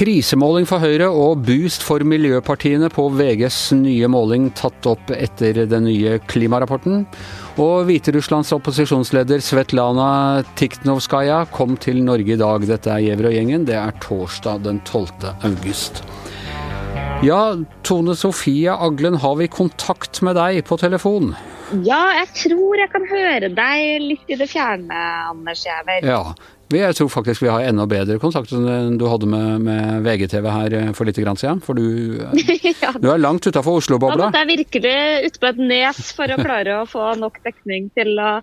Krisemåling for Høyre og boost for miljøpartiene på VGs nye måling tatt opp etter den nye klimarapporten. Og Hviterusslands opposisjonsleder Svetlana Tikhnovskaja kom til Norge i dag. Dette er Gjæverøy-gjengen. Det er torsdag den 12. august. Ja, Tone Sofie Aglen, har vi kontakt med deg på telefon? Ja, jeg tror jeg kan høre deg litt i det fjerne, Anders Giæver. Ja, jeg tror faktisk vi har enda bedre kontakt enn du hadde med, med VGTV her eh, for litt siden. For du, ja. du er langt utafor Oslo-bobla. Da måtte jeg virkelig ut på et nes for å klare å få nok dekning til å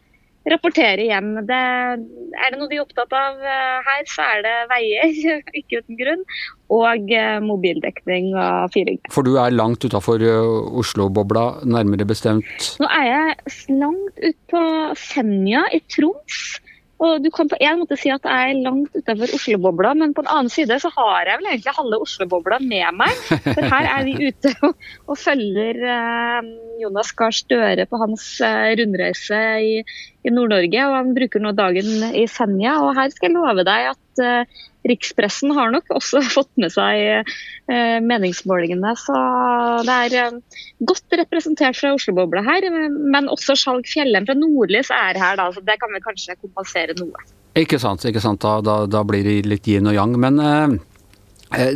rapportere hjem. Det, er det noe de er opptatt av eh, her, så er det veier, ikke uten grunn, og eh, mobildekning og 4G. For du er langt utafor Oslo-bobla, nærmere bestemt? Nå er jeg langt ut på Senja i Troms. Og Du kan på en måte si at jeg er langt utenfor Oslo-bobla, men på en annen side så har jeg vel egentlig halve Oslo-bobla med meg. For her er vi ute og, og følger eh, Jonas Gahr Støre på hans eh, rundreise i, i Nord-Norge. og Han bruker nå dagen i Senja. og Her skal jeg love deg at eh, rikspressen har nok også fått med seg eh, meningsmålingene. Så det er eh, godt representert fra Oslo-bobla her. Men også Skjalg Fjellheim fra Nordlys er her, da, så det kan vi kanskje kompensere noe. Ikke sant. ikke sant. Da, da, da blir det litt yin og yang. Men Eh,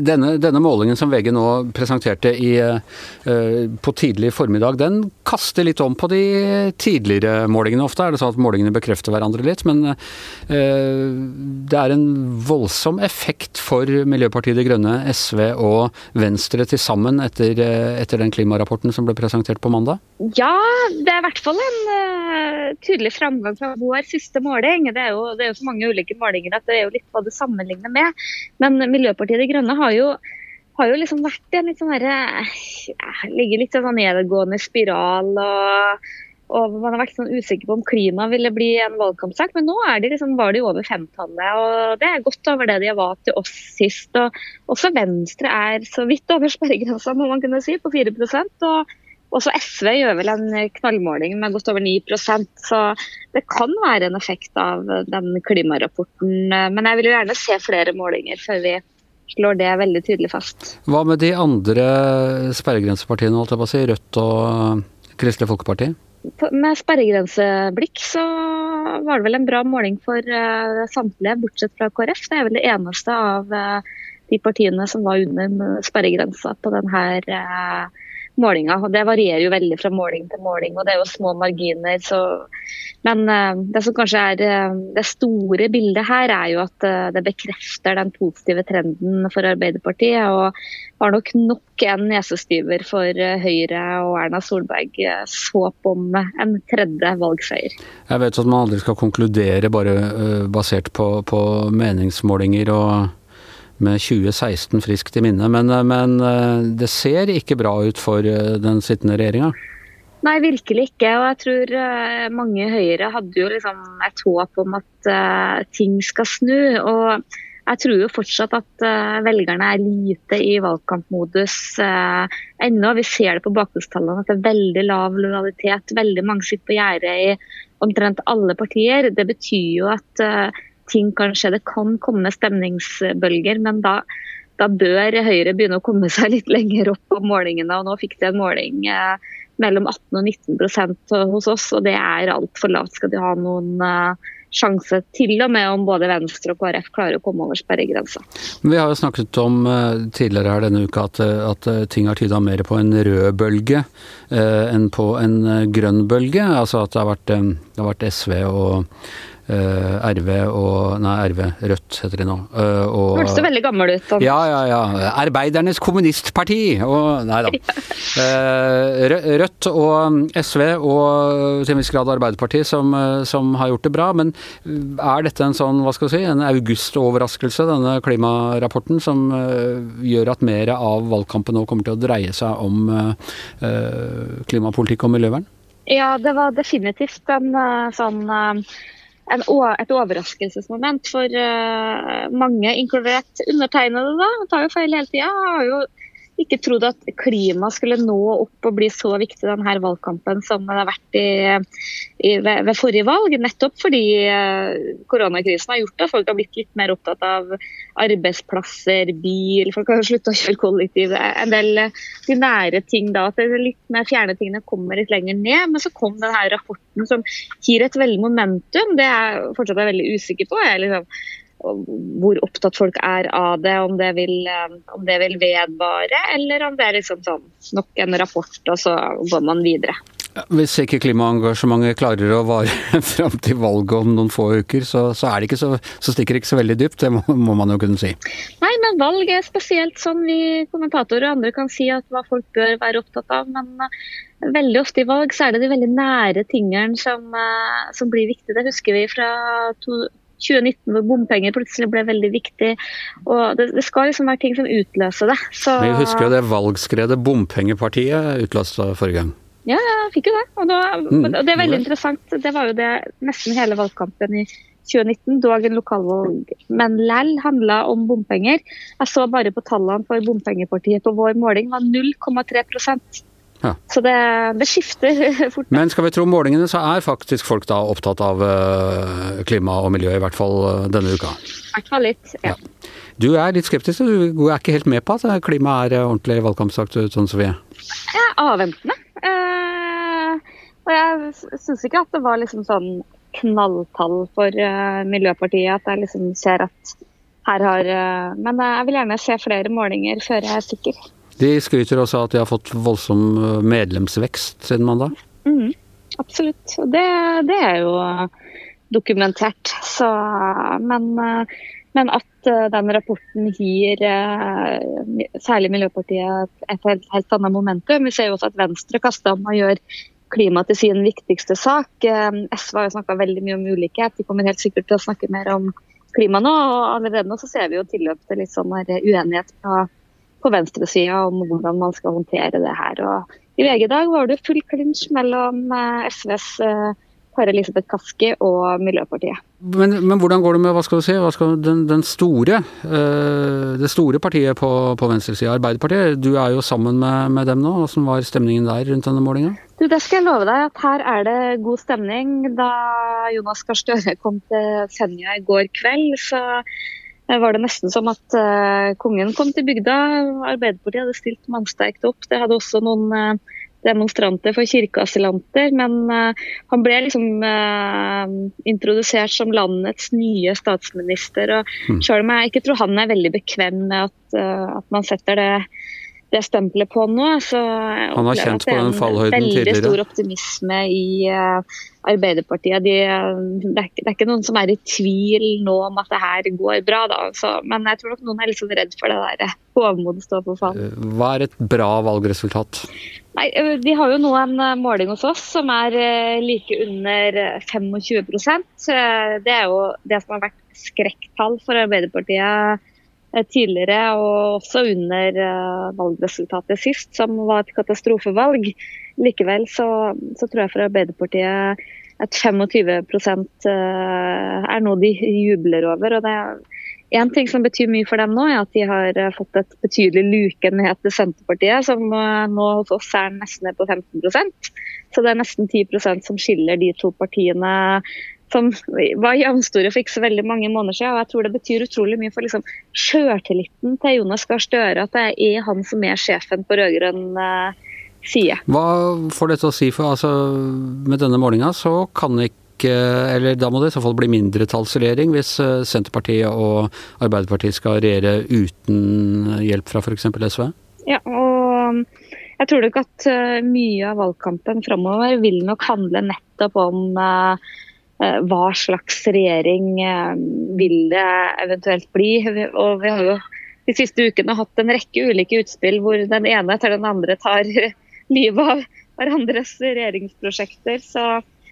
denne, denne, målingen som VG nå presenterte i, uh, på tidlig formiddag, den kaster litt om på de tidligere målingene ofte. Er det sånn at målingene bekrefter hverandre litt? Men det er en voldsom effekt for Miljøpartiet De Grønne, SV og Venstre til sammen etter, etter, den klimarapporten som ble presentert på mandag? Ja, det er i hvert fall en tydelig framgang fra vår siste måling. Det er, jo, det er jo så mange ulike målinger at det er jo litt hva det sammenligner med. Men Miljøpartiet De Grønne Grønne har jo, har jo liksom vært i en litt sånn derre Ligger litt sånn nedadgående spiral. og og Man har vært sånn usikker på om klima ville bli en valgkampsak, men nå er de liksom, var de over femtallet. og Det er godt over det de var til oss sist. og Også Venstre er så vidt over sperregrensa, må man kunne si, på 4% og også SV gjør vel en knallmåling med godt over 9% så det kan være en effekt av den klimarapporten. Men jeg vil jo gjerne se flere målinger før vi slår det veldig tydelig fast. Hva med de andre sperregrensepartiene, holdt jeg på å si, Rødt og Kristelig Folkeparti? Med sperregrenseblikk så var det vel en bra måling for uh, samtlige, bortsett fra KrF. Det er vel det eneste av uh, de partiene som var under sperregrensa på denne målinga. Og det varierer jo veldig fra måling til måling, og det er jo små marginer. Så... Men uh, det som kanskje er uh, det store bildet her, er jo at uh, det bekrefter den positive trenden for Arbeiderpartiet. Og har nok nok en nesestyver for Høyre og Erna Solbergs håp om en tredje valgseier. Jeg vet at man aldri skal konkludere bare basert på, på meningsmålinger. og med 2016 friskt i minne. Men, eh, men, eh, det ser ikke bra ut for eh, den sittende regjeringa? Nei, virkelig ikke. Og jeg tror mange Høyre hadde jo liksom et håp om at ting skal snu. Og jeg tror jo fortsatt at velgerne er lite i valgkampmodus uh, ennå. Vi ser det på bakgrunnstallene at det er veldig lav lojalitet. Veldig mange sitter på gjerdet i omtrent alle partier. Det betyr jo at ting kan skje. Det kan komme stemningsbølger, men da, da bør Høyre begynne å komme seg litt lenger opp på målingene. og Nå fikk de en måling eh, mellom 18 og 19% hos oss, og det er altfor lavt. Skal de ha noen eh, sjanse til og med om både Venstre og KrF klarer å komme over sperregrensa. Vi har jo snakket om uh, tidligere her denne uka at, at uh, ting har tyda mer på en rød bølge enn på en grønn bølge. Altså at det har vært, det har vært SV og Uh, RV og Nei, RV. Rødt heter de nå. Uh, og, Hørtes du veldig gammel ut? Ja, ja, ja. Arbeidernes kommunistparti! Og, nei da. Uh, Rødt og SV og til en viss grad Arbeiderpartiet som, som, har gjort det bra. Men er dette en sånn, hva skal vi si, en augustoverraskelse, denne klimarapporten, som gjør at mer av valgkampen nå kommer til å dreie seg om klimapolitikk og miljøvern? Ja, det var definitivt en sånn en, et overraskelsesmoment for uh, mange, inkludert undertegnede. da, tar jo feil hele tida. Har jo ikke trodd at klima skulle nå opp og bli så viktig denne valgkampen som det har vært i, i, ved, ved, forrige valg. Nettopp fordi uh, koronakrisen har gjort at folk har blitt litt mer opptatt av arbeidsplasser, bil, folk har slutta å kjøre kollektiv. En del uh, de nære ting da, at litt mer fjerne tingene kommer litt lenger ned. Men så kom denne rapporten som gir et veldig momentum. Det er jeg fortsatt er veldig usikker på. Jeg liksom hvor opptatt folk er av det, om det, vil, eh, om det vil vedvare, eller om det er liksom sånn nok en rapport, og så går man videre. Hvis ikke klimaengasjementet klarer å vare fram til valget om noen få uker, så, så, er det ikke så, så stikker det ikke så veldig dypt, det må, må, man jo kunne si. Nei, men valg er spesielt sånn vi kommentatorer og andre kan si at hva folk bør være opptatt av. Men uh, veldig ofte i valg så er det de veldig nære tingene som, uh, som blir viktige. Det husker vi fra to, 2019 hvor bompenger plutselig ble veldig viktig. og Det, det skal liksom være ting som utløser det. Så... Vi husker jo det valgskredet Bompengepartiet utløste forrige gang. Ja, jeg fikk jo det. Og, da, mm, og det er veldig interessant. Det var jo det nesten hele valgkampen i 2019, dog en lokalvalg. Men lell handla om bompenger. Jeg så bare på tallene for Bompengepartiet på vår måling var 0,3 ja. Så det, det, skifter fort. Men skal vi tro målingene, så er faktisk folk da opptatt av uh, klima og miljø, i hvert fall uh, denne uka? I hvert fall litt, ja. ja. Du er litt skeptisk, du er ikke helt med på at klima er ordentlig valgkampsak, sånn som vi er? Jeg er avventende. Og jeg syns ikke at det var liksom sånn knalltall for Miljøpartiet, at jeg liksom ser at her har Men jeg vil gjerne se flere målinger før jeg er sikker. De skryter også av at de har fått voldsom eh, medlemsvekst siden mandag? Mm, absolutt. Det, det, er jo dokumentert. Så, men, eh, men, at eh, den rapporten gir særlig Miljøpartiet et helt, helt annet momentum. Vi ser jo også at Venstre kaster om å gjøre klima til sin viktigste sak. SV har jo snakka veldig mye om ulikhet. De kommer helt sikkert til å snakke mer om klima nå. og Allerede nå så ser vi jo tilløp til litt sånn uenighet fra på venstresida om hvordan man skal håndtere det her. Og I VG i dag var det full klinsj mellom eh, SVs eh, Kari Elisabeth Kaski og Miljøpartiet. Men, men, hvordan går det med hva skal du si, skal, den, den, store, uh, det store partiet på, på venstresida, Arbeiderpartiet? Du er jo sammen med, med dem nå. Hvordan var stemningen der rundt denne målinga? Du, det skal jeg love deg at her er det god stemning. Da Jonas Gahr Støre kom til Senja i går kveld, så var det nesten som at uh, kongen kom til bygda. Arbeiderpartiet hadde stilt mannsterkt opp. Det hadde også noen uh, demonstranter for kirkeasylanter. Men uh, han ble liksom introdusert som landets nye statsminister. og mm. Selv om jeg ikke tror han er veldig bekvem med at, at man setter det det stempelet på nå. Så Han har kjent på den fallhøyden tidligere? Det er veldig stor optimisme i uh, Arbeiderpartiet. De, det, er, det, er, ikke noen som er i tvil nå om at det her går bra, da. Så, men jeg tror nok noen er litt sånn redd for det der hovmod står på fall. Eh, hva er et bra valgresultat? Nei, Vi har jo nå en måling hos oss som er like under 25% Det er jo det som har vært skrekktall for Arbeiderpartiet Eh, tidligere, og også under eh, valgresultatet sist, som var et katastrofevalg. Likevel så, så tror jeg for Arbeiderpartiet at 25 eh, er noe de jubler over. og det er en ting som betyr mye for dem nå, er at de har fått et betydelig luke ned til Senterpartiet, som nå hos oss er nesten ned på 15% Så det er nesten 10% som skiller de to partiene som var jevnstore for ikke så veldig mange måneder siden. Og jeg tror det betyr utrolig mye for liksom, sjøltilliten til Jonas Gahr Støre at det er han som er sjefen på rød-grønn eh, side. Hva får dette å si for altså, Med denne målinga så kan ikke eller da må det i så fall bli mindretallsregjering hvis eh, Senterpartiet og Arbeiderpartiet skal regjere uten hjelp fra f.eks. SV? Ja, og jeg tror nok at eh, mye av valgkampen framover vil nok handle nettopp om uh, hva slags regjering eh, vil det eventuelt bli. Og vi har jo de siste ukene hatt en rekke ulike utspill hvor den ene etter den andre tar livet av hverandres regjeringsprosjekter. Så,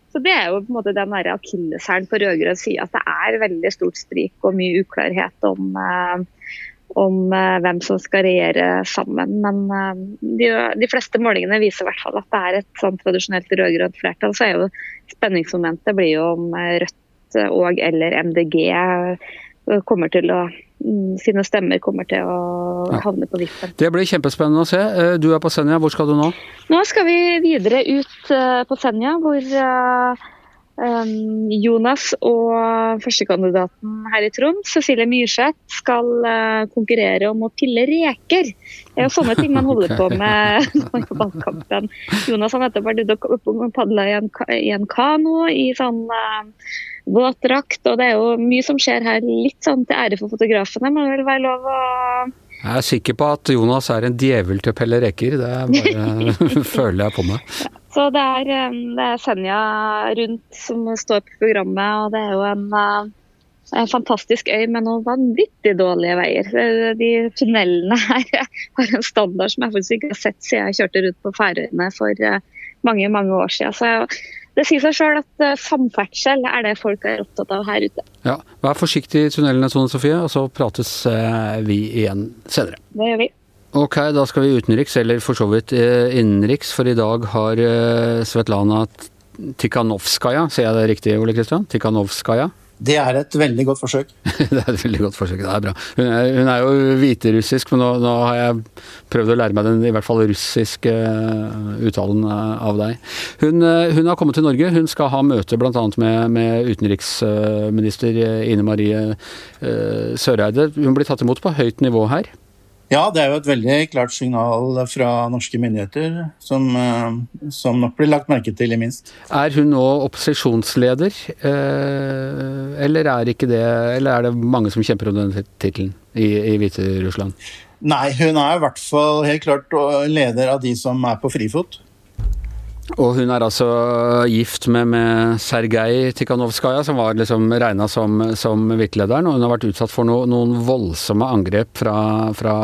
så det er jo på en måte den akilleshælen på rød-grønn side at det er veldig stort sprik og mye uklarhet om, eh, om hvem som skal regjere sammen. Men de, de, fleste målingene viser i hvert fall at det er et sånn tradisjonelt rød-grønt flertall. Så er jo Spenningsmomentet blir jo om Rødt og eller MDG kommer til å mm, sine stemmer kommer til å havne på vippen. Det blir kjempespennende å se. Du er på Senja, hvor skal du nå? Nå skal vi videre ut på Senja, hvor Jonas og førstekandidaten her i Trond, Cecilie Myrseth, skal uh, konkurrere om å pille reker. Det er jo sånne ting man holder på med på valgkampen. Jonas har nettopp vært ute og padla i, i, en kano i sånn uh, våtdrakt, og det er jo mye som skjer her. Litt sånn til ære for fotografene, må det vel være lov å jeg er sikker på at Jonas er en djevel til å pelle reker, det bare føler jeg på meg. Så det er, eh, det er Senja rundt som står på programmet, og det er jo en, eh, en fantastisk øy med noen vanvittig dårlige veier. De tunnelene her har en standard som jeg faktisk ikke har sett siden jeg kjørte rundt på Færøyene for eh, mange mange år siden. Så det sier seg sjøl at samferdsel er det folk er opptatt av her ute. Ja, Vær forsiktig i tunnelene, Sone Sofie, og så prates vi igjen senere. Det gjør vi. Ok, da skal vi utenriks, eller for så vidt eh, innenriks, for i dag har eh, Svetlana Tikhanovskaja, ser jeg det riktig, Ole Kristian? Tikhanovskaja? Det er et veldig godt forsøk. det er et veldig godt forsøk, det er bra. Hun er, hun er jo hviterussisk, men nå, nå, har jeg prøvd å lære meg den i hvert fall russiske uh, uttalen av deg. Hun, hun, har kommet til Norge. Hun skal ha møte bl.a. Med, med utenriksminister Ine Marie Søreide. Hun blir tatt imot på høyt nivå her. Ja, det er jo et veldig klart signal fra norske myndigheter, som, eh, som nok blir lagt merke til i minst. Er hun nå opposisjonsleder, eh, eller er, ikke det, eller er det mange som kjemper om denne tittelen i, i Hviterussland? Nei, hun er i hvert fall helt klart leder av de som er på frifot. Og hun er altså gift med, med Sergej Tikhanovskaja, som var liksom regna som, som virkelederen. Og hun har vært utsatt for no, noen voldsomme angrep fra, fra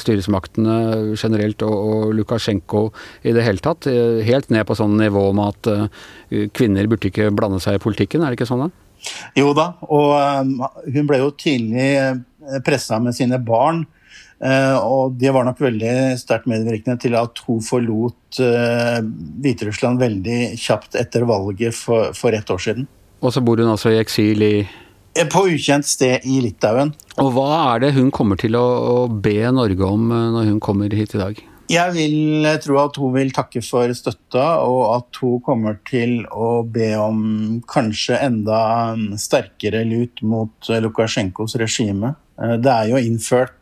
styresmaktene generelt og, og, Lukasjenko i det hele tatt. Helt ned på sånn nivå med at uh, kvinner burde ikke blande seg i politikken, er det ikke sånn da? Jo da, og hun ble jo tidlig pressa med sine barn Eh, og det var nok veldig sterkt medvirkende til at hun forlot uh, Hviterussland veldig kjapt etter valget for, for ett år siden. Og så bor hun altså i eksil i eh, På ukjent sted i Litauen. Og hva er det hun kommer til å, å be Norge om når hun kommer hit i dag? Jeg vil tro at hun vil takke for støtta, og at hun kommer til å be om kanskje enda sterkere lut mot Lukasjenkos regime. Det er jo innført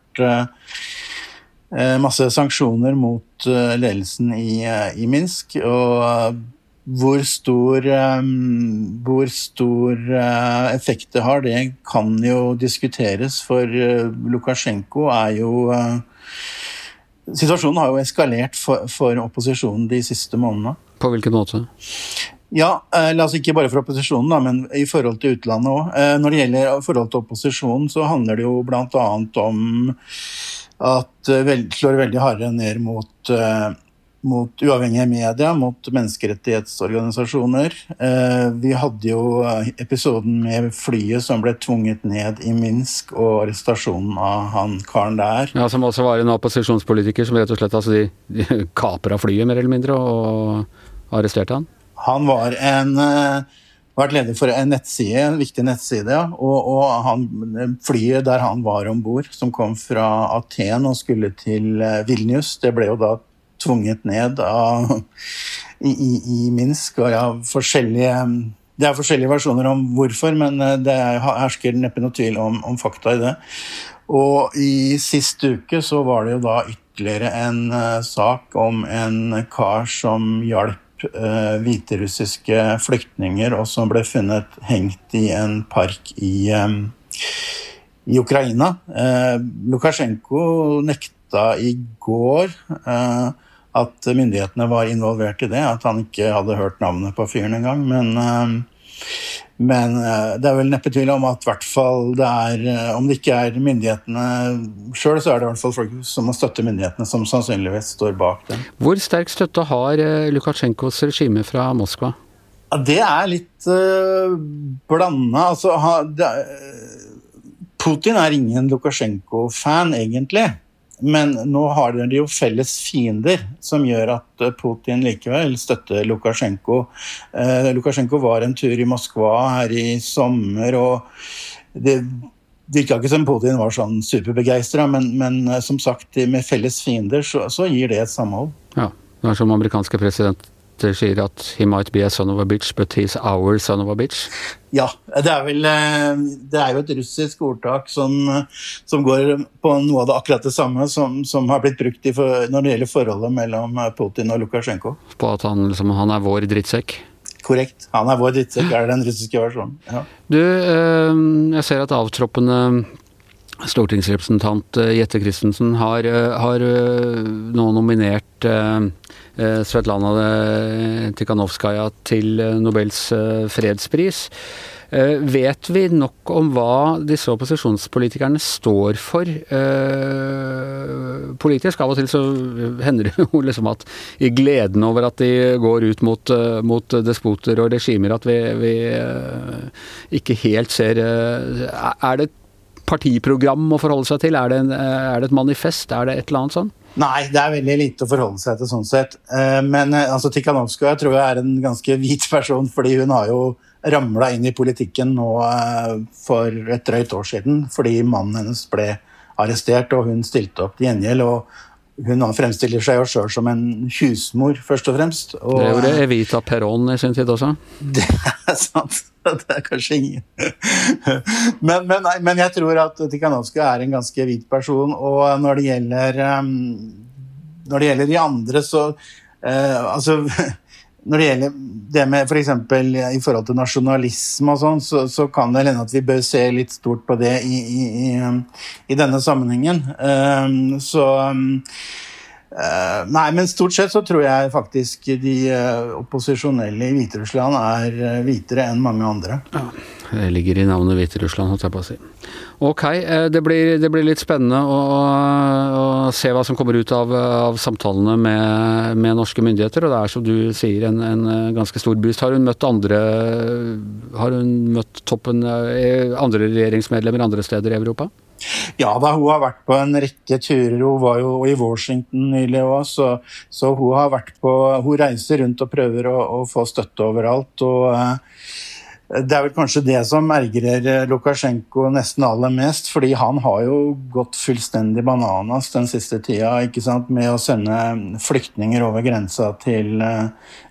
Eh, eh, masse sanksjoner mot eh, ledelsen i, i Minsk. Og hvor stor, hvor stor effekt det har, det kan jo diskuteres. For Lukasjenko er jo Situasjonen har jo eskalert for, for opposisjonen de siste månedene. På hvilken måte? Ja, la oss ikke bare for opposisjonen, da, men i forhold til utlandet òg. Eh, når det gjelder forhold til opposisjonen, så handler det jo bl.a. om at det eh, slår veldig hardere ned mot, mot uavhengige media, mot menneskerettighetsorganisasjoner. Vi hadde jo episoden med flyet som ble tvunget ned i Minsk, og arrestasjonen av han karen der. Ja, Som også var en opposisjonspolitiker som rett og slett altså, de, de kapra flyet, mer eller mindre, og arresterte han? Han var en eh, vært leder for en nettside, en viktig nettside. Og, og han, flyet der han var om bord, som kom fra Aten og skulle til eh, Vilnius, det ble jo da tvunget ned av, i, i, i, Minsk. Og ja, forskjellige, det er forskjellige versjoner om hvorfor, men eh, det hersker neppe noe tvil om, om, fakta i det. Og i sist uke så var det jo da ytterligere en sak om en kar som hjalp uh, hviterussiske flyktninger, og som ble funnet hengt i en park i, um, i Ukraina. Uh, Lukasjenko nekta i går uh, at myndighetene var involvert i det, at han ikke hadde hørt navnet på fyren engang. Men men eh, det er vel neppe tvil om at hvert fall det er eh, Om det ikke er myndighetene sjøl, så er det i hvert fall folk som må støtte myndighetene, som sannsynligvis står bak dem. Hvor sterk støtte har eh, Lukasjenkos regime fra Moskva? Ja, det er litt uh, blanda. Altså, Putin er ingen Lukasjenko-fan, egentlig. Men nå har de jo felles fiender, som gjør at eh, Putin likevel støtter Lukasjenko. Eh, Lukasjenko var en tur i Moskva her i sommer, og det virka ikke som Putin var sånn superbegeistra, men, men, eh, som sagt, med felles fiender så, så gir det et samhold. Ja, det er som amerikanske presidenter sier at 'he might be a son of a bitch, but he's our son of a bitch'. Ja, det er vel eh, Det er jo et russisk ordtak som, som går på noe av det akkurat det samme som, som har blitt brukt for, når det gjelder forholdet mellom Putin og Lukasjenko. På at han, liksom, han er vår drittsekk? Korrekt. Han er vår drittsekk, er den russiske versjonen. Ja. Du, eh, jeg ser at avtroppende stortingsrepresentant eh, Jette Christensen har, eh, har nå nominert Svetlana Tikhanovskaja til Nobels fredspris. Eh, vet vi nok om hva disse opposisjonspolitikerne står for eh, politisk? Av og til så hender det jo liksom at i gleden over at de går ut mot, eh, mot despoter og regimer, at vi, vi ikke helt ser Er det et partiprogram å forholde seg til? Er det, en, er det et manifest? Er det et eller annet sånn? Nei, det er veldig lite å forholde seg til sånn sett. Men altså, Tikhanovskaja tror jeg er en ganske hvit person, fordi hun har jo ramla inn i politikken nå eh, for et drøyt år siden fordi mannen hennes ble arrestert, og hun stilte opp til gjengjeld. og Hun fremstiller seg jo sjøl som en husmor, først og fremst. Og, det gjorde Evita Perón i sin tid også. Det er sant. Det er kanskje ingen men, men, men, jeg tror at Tikhanovskij er en ganske hvit person, og når det gjelder, um, når det gjelder de andre, så uh, Altså når det gjelder det med f.eks. For i forhold til nasjonalisme og sånn, så, så, kan det hende at vi bør se litt stort på det i, i, i, i denne sammenhengen. Um, så um, uh, Nei, men stort sett så tror jeg faktisk de uh, opposisjonelle i Hviterussland er uh, hvitere enn mange andre. Ja, det ligger i navnet Hviterussland, holdt jeg på å si. Ok, det blir, det blir, litt spennende å, å, se hva som kommer ut av, av samtalene med, med, norske myndigheter. Og det er som du sier, en, en ganske stor boost. Har hun møtt andre Har hun møtt toppen andre regjeringsmedlemmer andre steder i Europa? Ja da, hun har vært på en rekke turer. Hun var jo i Washington nylig òg, så, så, hun har vært på Hun reiser rundt og prøver å, å få støtte overalt. og uh, det er vel kanskje det som ergrer eh, Lukasjenko nesten aller mest. fordi han har jo gått fullstendig bananas den siste tida med å sende flyktninger over grensa til eh,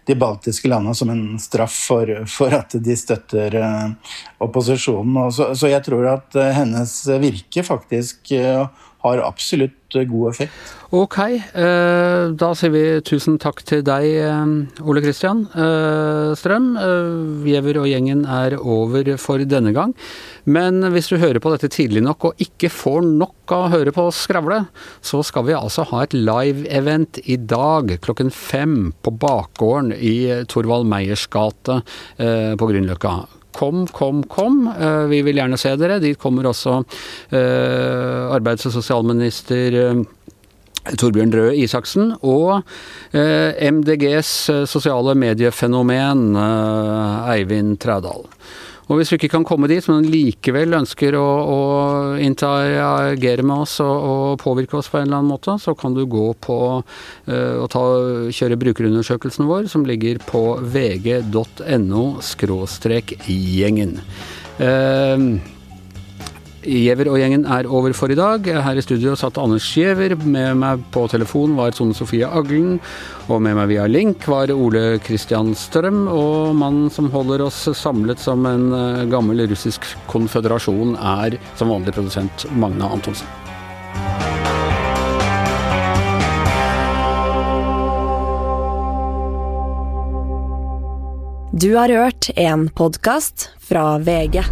de baltiske landene som en straff for, for at de støtter uh, opposisjonen. Så, så, jeg tror at hennes virke faktisk har absolutt god effekt. Ok, da sier vi tusen takk til deg, Ole Kristian Strøm. Giæver og gjengen er over for denne gang. Men hvis du hører på dette tidlig nok og ikke får nok av å høre på oss skravle, så skal vi altså ha et live-event i dag klokken fem på bakgården i Torvald Meyers gate eh, på Grünerløkka. Kom, kom, kom. Eh, vi vil gjerne se dere. Dit kommer også eh, arbeids- og sosialminister Torbjørn Røe Isaksen og MDGs sosiale mediefenomen Eivind Trædal. Og hvis du ikke kan komme dit, men likevel ønsker å, å interagere med oss og, og, påvirke oss på en eller annen måte, så kan du gå på uh, og ta, kjøre brukerundersøkelsen vår, som ligger på vg.no gjengen. Uh, Giæver og gjengen er over for i dag. Her i studio satt Anders Giæver. Med meg på telefon var Sone Sofie Aglen. Og med meg via link var Ole Kristian Strøm. Og mannen som holder oss samlet som en eh, gammel russisk konføderasjon, er som vanlig produsent Magne Antonsen. Du har hørt en podkast fra VG.